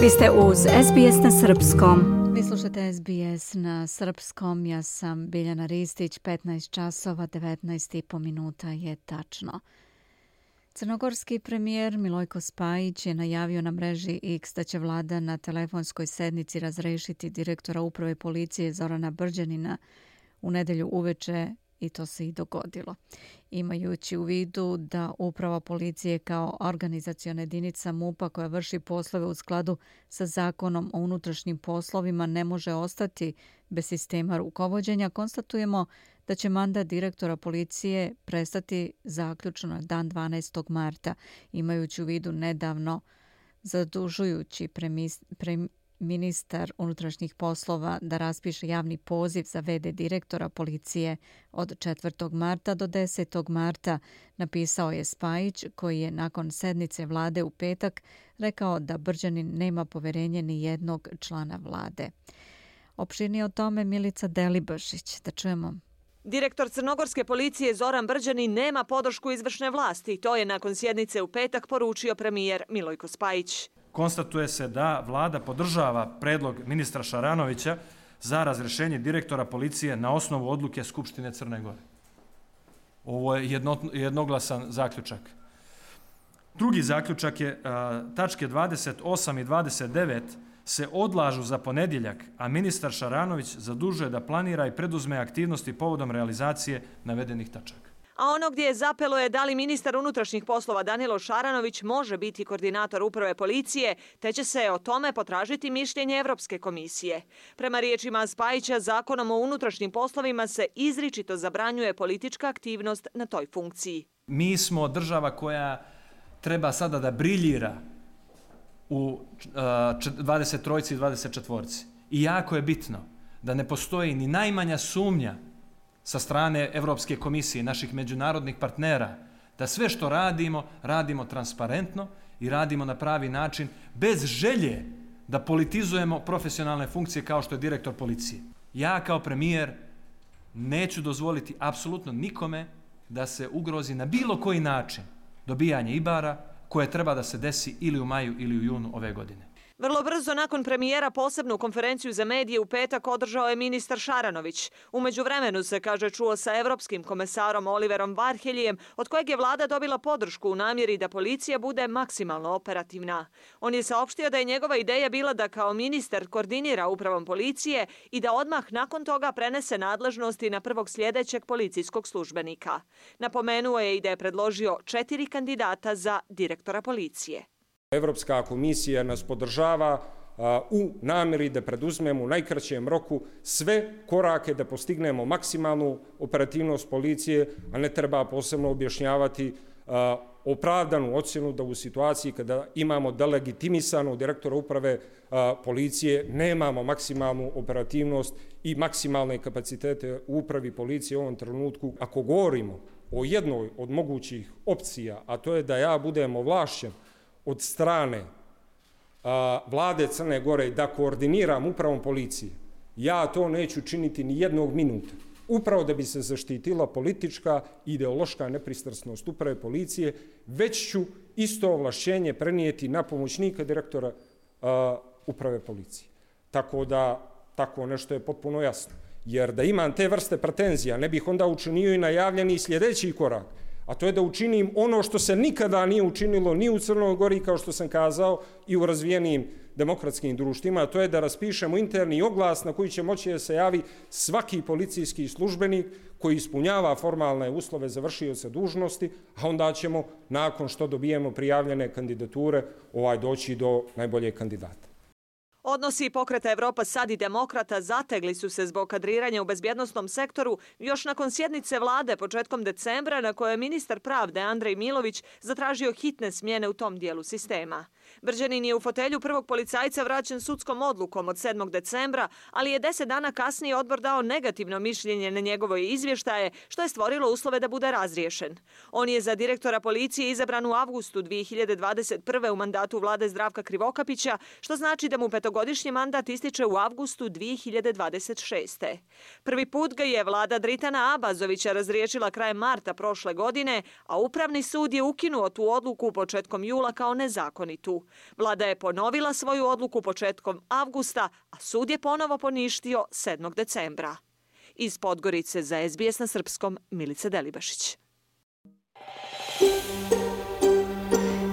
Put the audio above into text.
Vi ste uz SBS na Srpskom. Vi slušate SBS na Srpskom. Ja sam Biljana Ristić. 15 časova, 19 i po minuta je tačno. Crnogorski premijer Milojko Spajić je najavio na mreži X da će vlada na telefonskoj sednici razrešiti direktora uprave policije Zorana Brđanina u nedelju uveče i to se i dogodilo. Imajući u vidu da uprava policije kao organizacijona jedinica MUPA koja vrši poslove u skladu sa zakonom o unutrašnjim poslovima ne može ostati bez sistema rukovodđenja, konstatujemo da će mandat direktora policije prestati zaključno na dan 12. marta, imajući u vidu nedavno zadužujući premis, prem, ministar unutrašnjih poslova da raspiše javni poziv za VD direktora policije od 4. marta do 10. marta, napisao je Spajić, koji je nakon sednice vlade u petak rekao da Brđanin nema poverenje ni jednog člana vlade. Opširnije o tome Milica Delibašić. Da čujemo. Direktor Crnogorske policije Zoran Brđani nema podršku izvršne vlasti. To je nakon sjednice u petak poručio premijer Milojko Spajić konstatuje se da vlada podržava predlog ministra Šaranovića za razrešenje direktora policije na osnovu odluke Skupštine Crne Gore. Ovo je jedno, jednoglasan zaključak. Drugi zaključak je a, tačke 28 i 29 se odlažu za ponedjeljak, a ministar Šaranović zadužuje da planira i preduzme aktivnosti povodom realizacije navedenih tačaka. A ono gdje je zapelo je da li ministar unutrašnjih poslova Danilo Šaranović može biti koordinator uprave policije, te će se o tome potražiti mišljenje Evropske komisije. Prema riječima Spajića, zakonom o unutrašnjim poslovima se izričito zabranjuje politička aktivnost na toj funkciji. Mi smo država koja treba sada da briljira u uh, 23. i 24. I jako je bitno da ne postoji ni najmanja sumnja sa strane Evropske komisije, naših međunarodnih partnera, da sve što radimo, radimo transparentno i radimo na pravi način, bez želje da politizujemo profesionalne funkcije kao što je direktor policije. Ja kao premijer neću dozvoliti apsolutno nikome da se ugrozi na bilo koji način dobijanje Ibara koje treba da se desi ili u maju ili u junu ove godine. Vrlo brzo nakon premijera posebnu konferenciju za medije u petak održao je ministar Šaranović. Umeđu vremenu se, kaže, čuo sa evropskim komesarom Oliverom Varheljijem, od kojeg je vlada dobila podršku u namjeri da policija bude maksimalno operativna. On je saopštio da je njegova ideja bila da kao ministar koordinira upravom policije i da odmah nakon toga prenese nadležnosti na prvog sljedećeg policijskog službenika. Napomenuo je i da je predložio četiri kandidata za direktora policije. Evropska komisija nas podržava u namjeri da preduzmemo u najkraćem roku sve korake da postignemo maksimalnu operativnost policije, a ne treba posebno objašnjavati opravdanu ocjenu da u situaciji kada imamo delegitimisanu direktora uprave policije nemamo maksimalnu operativnost i maksimalne kapacitete u upravi policije u ovom trenutku. Ako govorimo o jednoj od mogućih opcija, a to je da ja budem ovlašćen od strane a, vlade Crne Gore da koordiniram upravom policije, ja to neću činiti ni jednog minuta. Upravo da bi se zaštitila politička ideološka nepristrasnost uprave policije, već ću isto ovlašćenje prenijeti na pomoćnika direktora a, uprave policije. Tako da, tako nešto je potpuno jasno. Jer da imam te vrste pretenzija, ne bih onda učinio i najavljeni sljedeći korak – a to je da učinim ono što se nikada nije učinilo ni u Crnoj Gori, kao što sam kazao, i u razvijenim demokratskim društvima, a to je da raspišemo interni oglas na koji će moći da se javi svaki policijski službenik koji ispunjava formalne uslove za vršioce dužnosti, a onda ćemo, nakon što dobijemo prijavljene kandidature, ovaj doći do najbolje kandidata. Odnosi pokreta Evropa sad i demokrata zategli su se zbog kadriranja u bezbjednostnom sektoru još nakon sjednice vlade početkom decembra na kojoj je ministar pravde Andrej Milović zatražio hitne smjene u tom dijelu sistema. Brđanin je u fotelju prvog policajca vraćen sudskom odlukom od 7. decembra, ali je deset dana kasnije odbor dao negativno mišljenje na njegovoj izvještaje, što je stvorilo uslove da bude razriješen. On je za direktora policije izabran u avgustu 2021. u mandatu vlade Zdravka Krivokapića, što znači da mu petog petogodišnji mandat ističe u avgustu 2026. Prvi put ga je vlada Dritana Abazovića razriješila krajem marta prošle godine, a Upravni sud je ukinuo tu odluku početkom jula kao nezakonitu. Vlada je ponovila svoju odluku početkom avgusta, a sud je ponovo poništio 7. decembra. Iz Podgorice za SBS na Srpskom, Milica Delibašić.